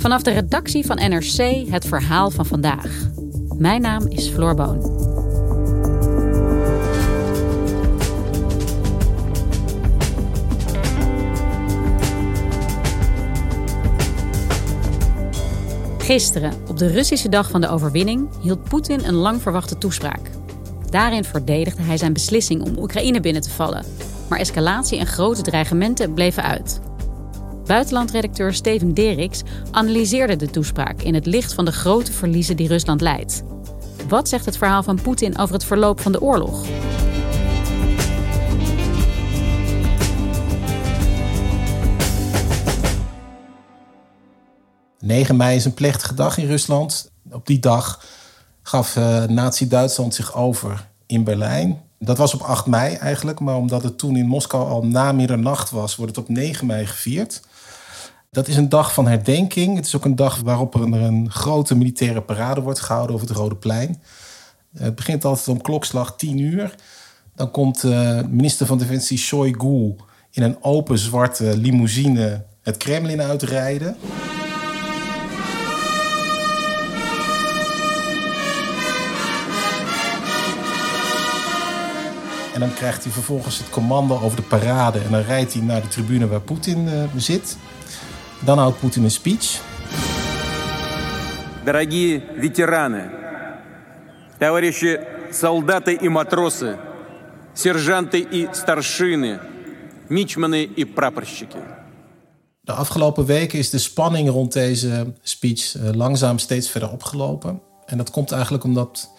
Vanaf de redactie van NRC het verhaal van vandaag. Mijn naam is Floor Boon. Gisteren, op de Russische dag van de overwinning, hield Poetin een lang verwachte toespraak. Daarin verdedigde hij zijn beslissing om Oekraïne binnen te vallen. Maar escalatie en grote dreigementen bleven uit. Buitenlandredacteur Steven Deriks analyseerde de toespraak in het licht van de grote verliezen die Rusland leidt. Wat zegt het verhaal van Poetin over het verloop van de oorlog? 9 mei is een plechtige dag in Rusland. Op die dag gaf uh, Nazi-Duitsland zich over in Berlijn. Dat was op 8 mei eigenlijk, maar omdat het toen in Moskou al na middernacht was, wordt het op 9 mei gevierd. Dat is een dag van herdenking. Het is ook een dag waarop er een grote militaire parade wordt gehouden over het Rode Plein. Het begint altijd om klokslag 10 uur. Dan komt uh, minister van Defensie Shoigu in een open zwarte limousine het Kremlin uitrijden. En dan krijgt hij vervolgens het commando over de parade. En dan rijdt hij naar de tribune waar Poetin uh, zit. Dan houdt Poetin een speech. Дорогие ветераны, товарищи солдаты и матросы, сержанты и старшины, мичманы и прапорщики. De afgelopen weken is de spanning rond deze speech uh, langzaam steeds verder opgelopen. En dat komt eigenlijk omdat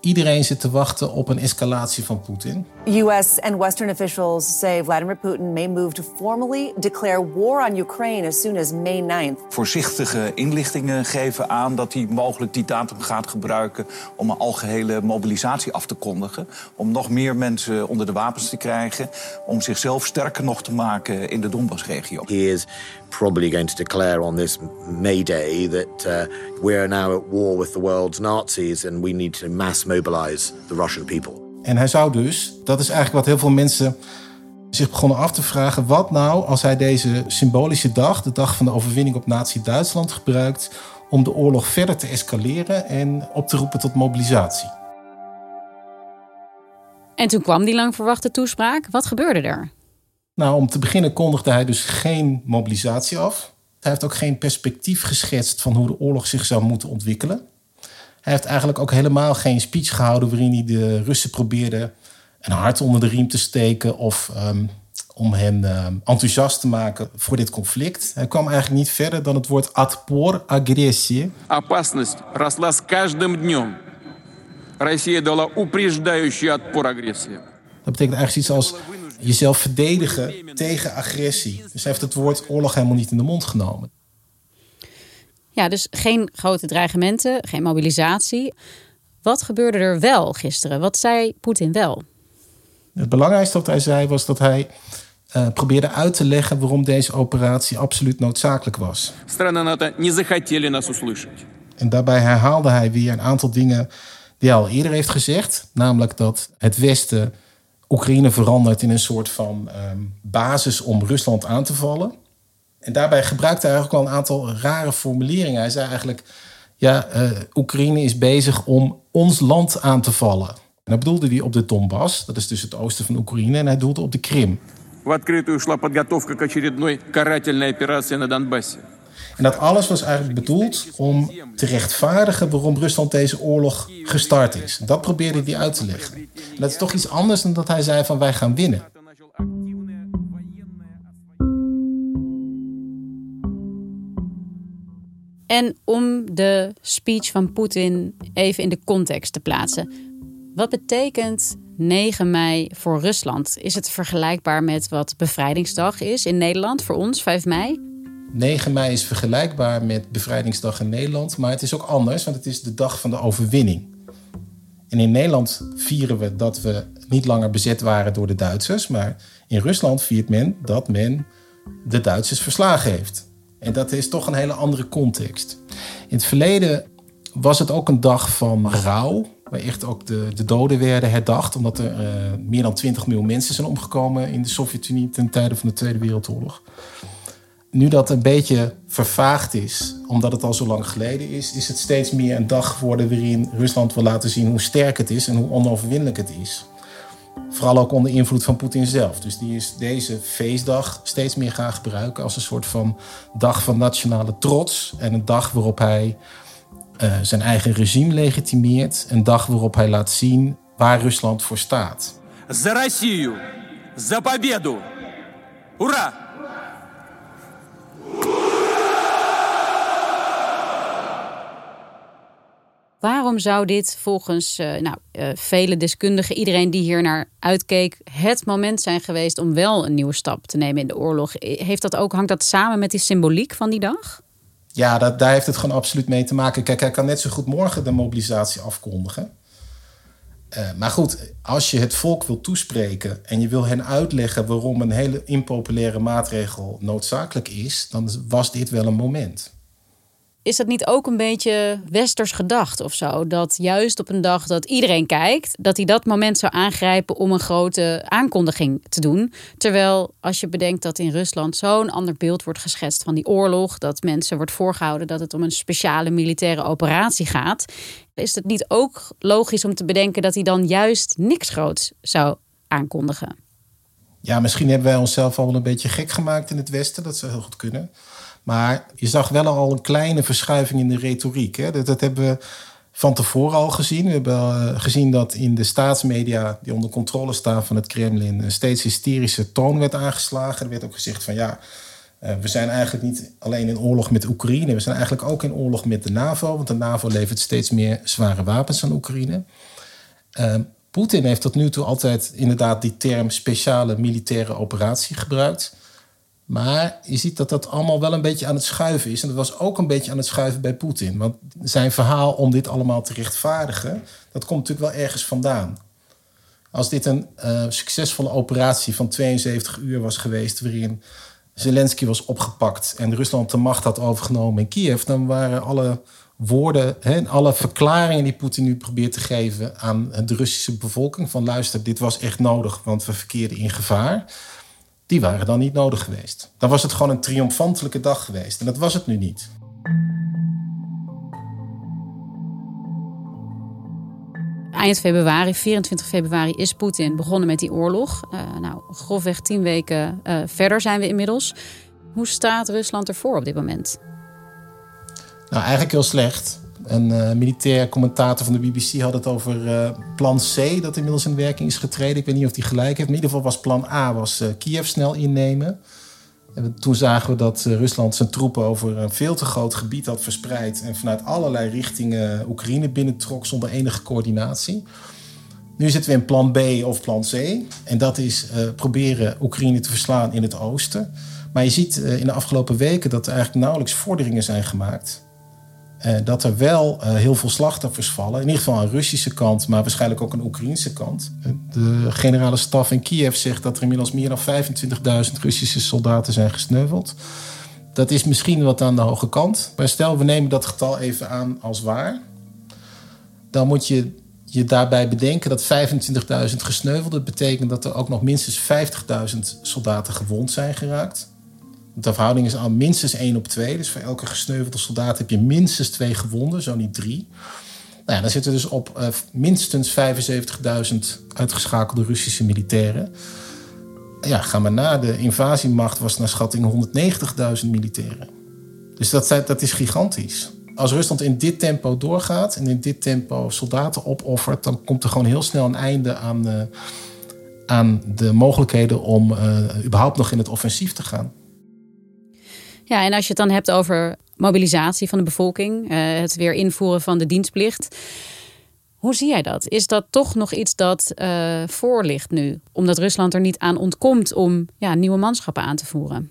Iedereen zit te wachten op een escalatie van Poetin. US and Western officials say Vladimir Putin may move to formally declare war on Ukraine as soon as May 9th. Voorzichtige inlichtingen geven aan dat hij mogelijk die datum gaat gebruiken om een algehele mobilisatie af te kondigen. Om nog meer mensen onder de wapens te krijgen. Om zichzelf sterker nog te maken in de Donbassregio. He is probably going to declare on this May Day that uh, we are now at war with the world's Nazis and we need to mass mobilize the Russian people. En hij zou dus, dat is eigenlijk wat heel veel mensen zich begonnen af te vragen, wat nou als hij deze symbolische dag, de dag van de overwinning op Nazi-Duitsland, gebruikt om de oorlog verder te escaleren en op te roepen tot mobilisatie. En toen kwam die lang verwachte toespraak. Wat gebeurde er? Nou, om te beginnen kondigde hij dus geen mobilisatie af. Hij heeft ook geen perspectief geschetst van hoe de oorlog zich zou moeten ontwikkelen. Hij heeft eigenlijk ook helemaal geen speech gehouden waarin hij de Russen probeerde een hart onder de riem te steken of um, om hen um, enthousiast te maken voor dit conflict. Hij kwam eigenlijk niet verder dan het woord отпор, agressie. Опасность росла с каждым днем. Россия дала упреждающий отпор агрессии. Dat betekent eigenlijk iets als jezelf verdedigen tegen agressie. Dus hij heeft het woord oorlog helemaal niet in de mond genomen. Ja, dus geen grote dreigementen, geen mobilisatie. Wat gebeurde er wel gisteren? Wat zei Poetin wel? Het belangrijkste wat hij zei was dat hij uh, probeerde uit te leggen waarom deze operatie absoluut noodzakelijk was. En daarbij herhaalde hij weer een aantal dingen die hij al eerder heeft gezegd. Namelijk dat het Westen Oekraïne verandert in een soort van um, basis om Rusland aan te vallen. En daarbij gebruikte hij eigenlijk al een aantal rare formuleringen. Hij zei eigenlijk: Ja, uh, Oekraïne is bezig om ons land aan te vallen. En dat bedoelde hij op de Donbass, dat is dus het oosten van Oekraïne, en hij doelde op de Krim. В открытую шла подготовка к очередной карательной операции на Донбассе. En dat alles was eigenlijk bedoeld om te rechtvaardigen waarom Rusland deze oorlog gestart is. Dat probeerde hij uit te leggen. En dat is toch iets anders dan dat hij zei van wij gaan winnen. En om de speech van Poetin even in de context te plaatsen. Wat betekent 9 mei voor Rusland? Is het vergelijkbaar met wat Bevrijdingsdag is in Nederland voor ons, 5 mei? 9 mei is vergelijkbaar met Bevrijdingsdag in Nederland, maar het is ook anders, want het is de dag van de overwinning. En in Nederland vieren we dat we niet langer bezet waren door de Duitsers, maar in Rusland viert men dat men de Duitsers verslagen heeft. En dat is toch een hele andere context. In het verleden was het ook een dag van rouw, waar echt ook de, de doden werden herdacht, omdat er uh, meer dan 20 miljoen mensen zijn omgekomen in de Sovjet-Unie ten tijde van de Tweede Wereldoorlog. Nu dat een beetje vervaagd is, omdat het al zo lang geleden is, is het steeds meer een dag geworden waarin Rusland wil laten zien hoe sterk het is en hoe onoverwinnelijk het is. Vooral ook onder invloed van Poetin zelf. Dus die is deze feestdag steeds meer gaan gebruiken als een soort van dag van nationale trots. En een dag waarop hij uh, zijn eigen regime legitimeert. Een dag waarop hij laat zien waar Rusland voor staat. За Россию! За победу! Ура! Waarom zou dit volgens uh, nou, uh, vele deskundigen, iedereen die hier naar uitkeek, het moment zijn geweest om wel een nieuwe stap te nemen in de oorlog? Heeft dat ook, hangt dat samen met die symboliek van die dag? Ja, dat, daar heeft het gewoon absoluut mee te maken. Kijk, hij kan net zo goed morgen de mobilisatie afkondigen. Maar goed, als je het volk wil toespreken en je wil hen uitleggen waarom een hele impopulaire maatregel noodzakelijk is, dan was dit wel een moment is dat niet ook een beetje westers gedacht of zo? Dat juist op een dag dat iedereen kijkt, dat hij dat moment zou aangrijpen om een grote aankondiging te doen. Terwijl als je bedenkt dat in Rusland zo'n ander beeld wordt geschetst van die oorlog, dat mensen wordt voorgehouden dat het om een speciale militaire operatie gaat, is het niet ook logisch om te bedenken dat hij dan juist niks groots zou aankondigen? Ja, misschien hebben wij onszelf al een beetje gek gemaakt in het Westen. Dat zou heel goed kunnen. Maar je zag wel al een kleine verschuiving in de retoriek. Hè? Dat, hebben we van tevoren al gezien. We hebben uh, gezien dat in de staatsmedia die onder controle staan van het Kremlin een steeds hysterische toon werd aangeslagen. Er werd ook gezegd van ja, uh, we zijn eigenlijk niet alleen in oorlog met Oekraïne, we zijn eigenlijk ook in oorlog met de NAVO, want de NAVO levert steeds meer zware wapens aan Oekraïne. Uh, Poetin heeft tot nu toe altijd inderdaad die term speciale militaire operatie gebruikt. Maar je ziet dat dat allemaal wel een beetje aan het schuiven is. En dat was ook een beetje aan het schuiven bij Poetin. Want zijn verhaal om dit allemaal te rechtvaardigen, dat komt natuurlijk wel ergens vandaan. Als dit een uh, succesvolle operatie van 72 uur was geweest, waarin Zelensky was opgepakt en Rusland de macht had overgenomen in Kiev, dan waren alle woorden en alle verklaringen die Poetin nu probeert te geven aan de Russische bevolking: van luister, dit was echt nodig, want we verkeerden in gevaar die waren dan niet nodig geweest. Dan was het gewoon een triomfantelijke dag geweest. En dat was het nu niet. Eind februari, 24 februari, is Poetin begonnen met die oorlog. Uh, nou, grofweg tien weken uh, verder zijn we inmiddels. Hoe staat Rusland ervoor op dit moment? Nou, eigenlijk heel slecht. Een uh, militair commentator van de BBC had het over uh, plan C, dat inmiddels in werking is getreden. Ik weet niet of hij gelijk heeft. in ieder geval was plan A was, uh, Kiev snel innemen. En toen zagen we dat Rusland zijn troepen over een veel te groot gebied had verspreid. En vanuit allerlei richtingen Oekraïne binnentrok zonder enige coördinatie. Nu zitten we in plan B of plan C. En dat is proberen Oekraïne te verslaan in het oosten. Maar je ziet in de afgelopen weken dat er eigenlijk nauwelijks vorderingen zijn gemaakt. Uh, dat er wel uh, heel veel slachtoffers vallen. In ieder geval aan de Russische kant, maar waarschijnlijk ook aan de Oekraïnse kant. De generale staf in Kiev zegt dat er inmiddels meer dan 25.000 Russische soldaten zijn gesneuveld. Dat is misschien wat aan de hoge kant. Maar stel, we nemen dat getal even aan als waar. Dan moet je je daarbij bedenken dat 25.000 gesneuveld. betekent dat er ook nog minstens 50.000 soldaten gewond zijn geraakt. De verhouding is al minstens 1 op 2. Dus voor elke gesneuvelde soldaat heb je minstens twee gewonden, zo niet drie. Nou ja, dan zitten we dus op uh, minstens 75.000 uitgeschakelde Russische militairen. Ja, ga maar na. De invasiemacht was naar schatting 190.000 militairen. Dus dat, dat is gigantisch. Als Rusland in dit tempo doorgaat en in dit tempo soldaten opoffert, dan komt er gewoon heel snel een einde aan, eh, aan de mogelijkheden om eh, überhaupt nog in het offensief te gaan. Ja, en als je het dan hebt over mobilisatie van de bevolking, eh, het weer invoeren van de dienstplicht. Hoe zie jij dat? Is dat toch nog iets dat eh voor ligt nu? Omdat Rusland er niet aan ontkomt om ja, nieuwe manschappen aan te voeren.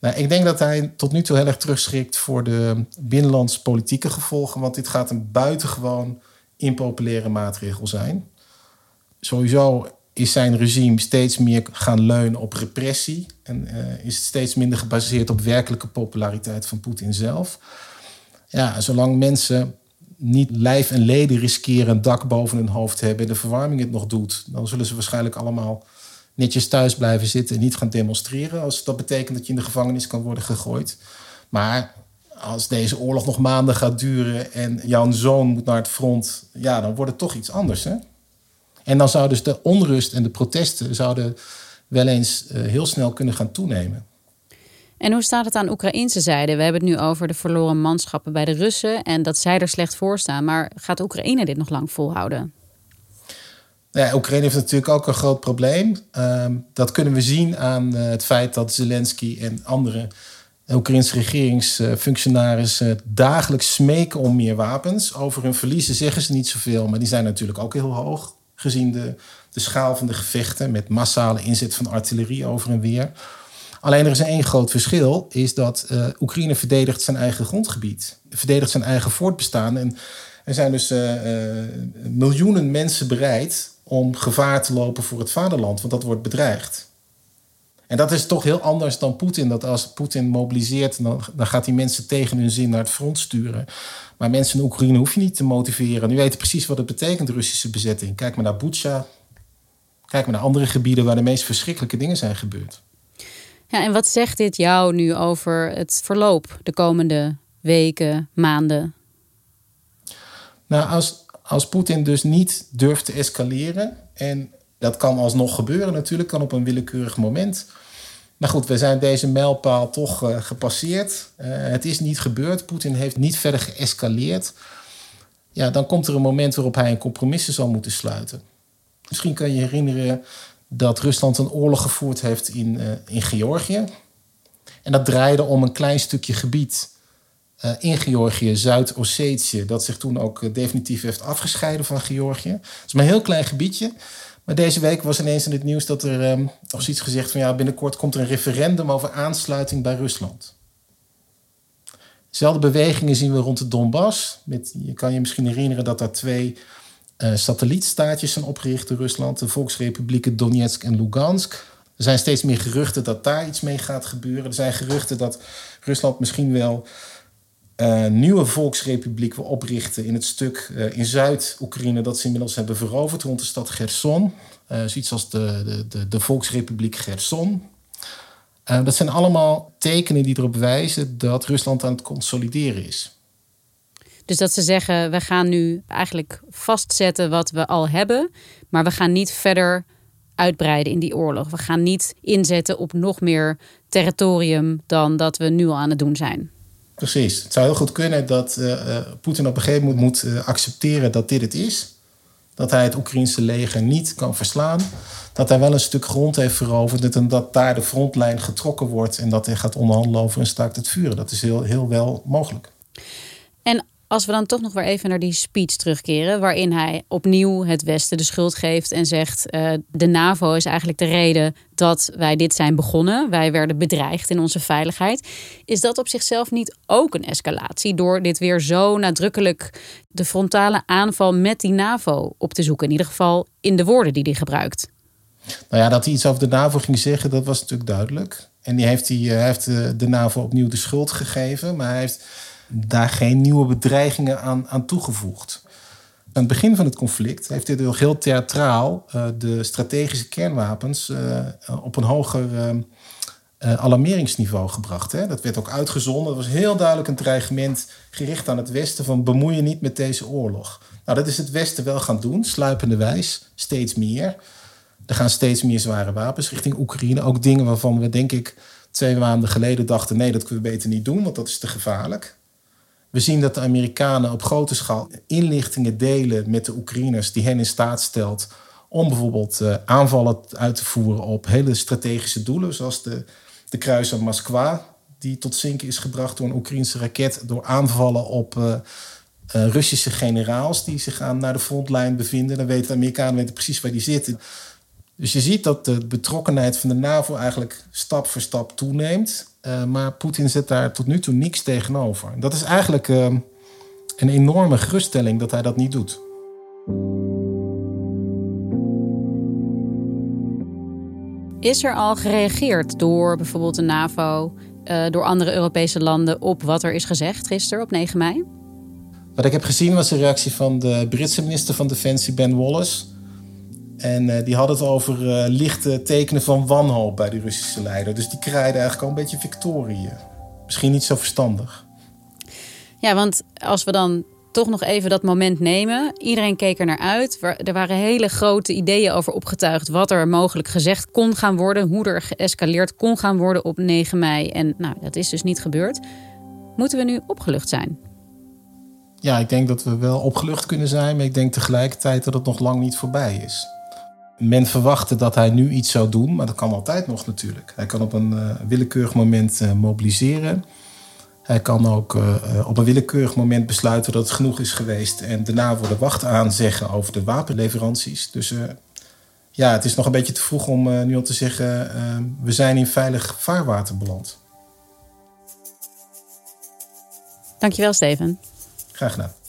Nou, ik denk dat hij tot nu toe heel erg terugschrikt voor de binnenlands politieke gevolgen. Want dit gaat een buitengewoon impopulaire maatregel zijn. Sowieso is zijn regime steeds meer gaan leunen op repressie. En eh, is het steeds minder gebaseerd op werkelijke populariteit van Poetin zelf. Ja, zolang mensen niet lijf en leden riskeren een dak boven hun hoofd hebben en de verwarming het nog doet, dan zullen ze waarschijnlijk allemaal netjes thuis blijven zitten en niet gaan demonstreren. Als dat betekent dat je in de gevangenis kan worden gegooid. Maar als deze oorlog nog maanden gaat duren en jouw zoon moet naar het front, ja, dan wordt het toch iets anders. Hè? En dan zou dus de onrust en de protesten zouden wel eens eh, heel snel kunnen gaan toenemen. En hoe staat het aan Oekraïnse zijde? We hebben het nu over de verloren manschappen bij de Russen en dat zij er slecht voor staan. Maar gaat Oekraïne dit nog lang volhouden? Ja, Oekraïne heeft natuurlijk ook een groot probleem. Ehm, dat kunnen we zien aan eh, het feit dat Zelensky en andere Oekraïnse regeringsfunctionarissen dagelijks smeken om meer wapens. Over hun verliezen zeggen ze niet zoveel, maar die zijn natuurlijk ook heel hoog. Gezien de, de schaal van de gevechten met massale inzet van artillerie over en weer. Alleen er is één groot verschil, is dat eh, Oekraïne verdedigt zijn eigen grondgebied. Verdedigt zijn eigen voortbestaan. En er zijn dus eh, eh, miljoenen mensen bereid om gevaar te lopen voor het vaderland, want dat wordt bedreigd. En dat is toch heel anders dan Poetin. Dat als Poetin mobiliseert, dan, dan gaat hij mensen tegen hun zin naar het front sturen. Maar mensen in Oekraïne hoef je niet te motiveren. Nu weten precies wat het betekent, Russische bezetting. Kijk maar naar Butsja. Kijk maar naar andere gebieden waar de meest verschrikkelijke dingen zijn gebeurd. Ja, en wat zegt dit jou nu over het verloop de komende weken, maanden? Nou, als, als Poetin dus niet durft te escaleren... en dat kan alsnog gebeuren natuurlijk, kan op een willekeurig moment... Maar goed, we zijn deze mijlpaal toch uh, gepasseerd. Uh, het is niet gebeurd. Poetin heeft niet verder geëscaleerd. Ja, dan komt er een moment waarop hij een compromissen zal moeten sluiten. Misschien kan je herinneren dat Rusland een oorlog gevoerd heeft in, uh, in Georgië. En dat draaide om een klein stukje gebied in Georgië, Zuid-Ossetië, dat zich toen ook definitief heeft afgescheiden van Georgië. Het is maar een heel klein gebiedje. Maar deze week was ineens in het nieuws dat er um, nog zoiets gezegd van ja, binnenkort komt er een referendum over aansluiting bij Rusland. Dezelfde bewegingen zien we rond de Donbass. Met, je kan je misschien herinneren dat daar twee uh, satellietstaatjes zijn opgericht in Rusland: de Volksrepublieken Donetsk en Lugansk. Er zijn steeds meer geruchten dat daar iets mee gaat gebeuren. Er zijn geruchten dat Rusland misschien wel uh, nieuwe volksrepubliek wil oprichten in het stuk uh, in Zuid-Oekraïne dat ze inmiddels hebben veroverd rond de stad Gerson. Zoiets als de, de, de, de Volksrepubliek Gerson. dat zijn allemaal tekenen die erop wijzen dat Rusland aan het consolideren is. Dus dat ze zeggen, we gaan nu eigenlijk vastzetten wat we al hebben, maar we gaan niet verder uitbreiden in die oorlog. We gaan niet inzetten op nog meer territorium dan dat we nu al aan het doen zijn. Precies. Het zou heel goed kunnen dat uh, Poetin op een gegeven moment moet uh, accepteren dat dit het is. Dat hij het Oekraïnse leger niet kan verslaan. Dat hij wel een stuk grond heeft veroverd. En dat daar de frontlijn getrokken wordt. En dat hij gaat onderhandelen over een staakt het vuren. Dat is heel, heel wel mogelijk. En als we dan toch nog weer even naar die speech terugkeren, waarin hij opnieuw het Westen de schuld geeft en zegt: uh, de NAVO is eigenlijk de reden dat wij dit zijn begonnen. Wij werden bedreigd in onze veiligheid. Is dat op zichzelf niet ook een escalatie door dit weer zo nadrukkelijk de frontale aanval met die NAVO op te zoeken? In ieder geval in de woorden die hij gebruikt. Nou ja, dat hij iets over de NAVO ging zeggen, dat was natuurlijk duidelijk. En die heeft, die, hij heeft de, de NAVO opnieuw de schuld gegeven, maar hij heeft daar geen nieuwe bedreigingen aan, aan toegevoegd. Aan het begin van het conflict heeft hij ook heel theatraal uh, de strategische kernwapens uh, op een hoger uh, alarmeringsniveau gebracht. Hè. Dat werd ook uitgezonden. Dat was heel duidelijk een dreigement gericht aan het Westen van bemoei je niet met deze oorlog. Nou, dat is het Westen wel gaan doen, sluipende wijs, steeds meer. Er gaan steeds meer zware wapens richting Oekraïne. Ook dingen waarvan we denk ik twee maanden geleden dachten: nee, dat kunnen we beter niet doen, want dat is te gevaarlijk. We zien dat de Amerikanen op grote schaal inlichtingen delen met de Oekraïners die hen in staat stelt om bijvoorbeeld uh, aanvallen uit te voeren op hele strategische doelen, zoals de, de kruiser Moskwa, die tot zinken is gebracht door een Oekraïnse raket, door aanvallen op uh, uh, Russische generaals die zich aan naar de frontlijn bevinden. Dan weten de Amerikanen weten precies waar die zitten. Dus je ziet dat de betrokkenheid van de NAVO eigenlijk stap voor stap toeneemt. Uh, maar Poetin zet daar tot nu toe niks tegenover. Dat is eigenlijk uh, een enorme geruststelling dat hij dat niet doet. Is er al gereageerd door bijvoorbeeld de NAVO, uh, door andere Europese landen op wat er is gezegd gisteren op 9 mei? Wat ik heb gezien was de reactie van de Britse minister van Defensie, Ben Wallace. En uh, die had het over uh, lichte tekenen van wanhoop bij de Russische leider. Dus die kraaide eigenlijk al een beetje victorie. Misschien niet zo verstandig. Ja, want als we dan toch nog even dat moment nemen. Iedereen keek er naar uit. Er waren hele grote ideeën over opgetuigd. Wat er mogelijk gezegd kon gaan worden. Hoe er geëscaleerd kon gaan worden op 9 mei. En nou, dat is dus niet gebeurd. Moeten we nu opgelucht zijn? Ja, ik denk dat we wel opgelucht kunnen zijn. Maar ik denk tegelijkertijd dat het nog lang niet voorbij is. Men verwachtte dat hij nu iets zou doen, maar dat kan altijd nog natuurlijk. Hij kan op een uh, willekeurig moment uh, mobiliseren. Hij kan ook uh, op een willekeurig moment besluiten dat het genoeg is geweest en daarna voor de wacht aanzeggen over de wapenleveranties. Dus ja, het is nog een beetje te vroeg om nu al te zeggen: we zijn in veilig vaarwater beland. Dankjewel, Steven. Graag gedaan.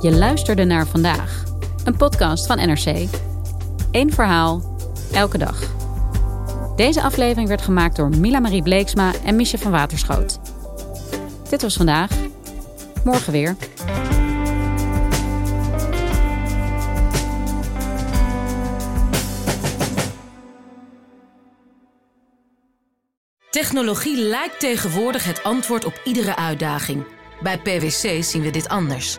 Je luisterde naar vandaag, een podcast van NRC. Eén verhaal, elke dag. Deze aflevering werd gemaakt door Mila Marie Bleeksma en Michel van Waterschoot. Dit was vandaag. Morgen weer. Technologie lijkt tegenwoordig het antwoord op iedere uitdaging. Bij PwC zien we dit anders.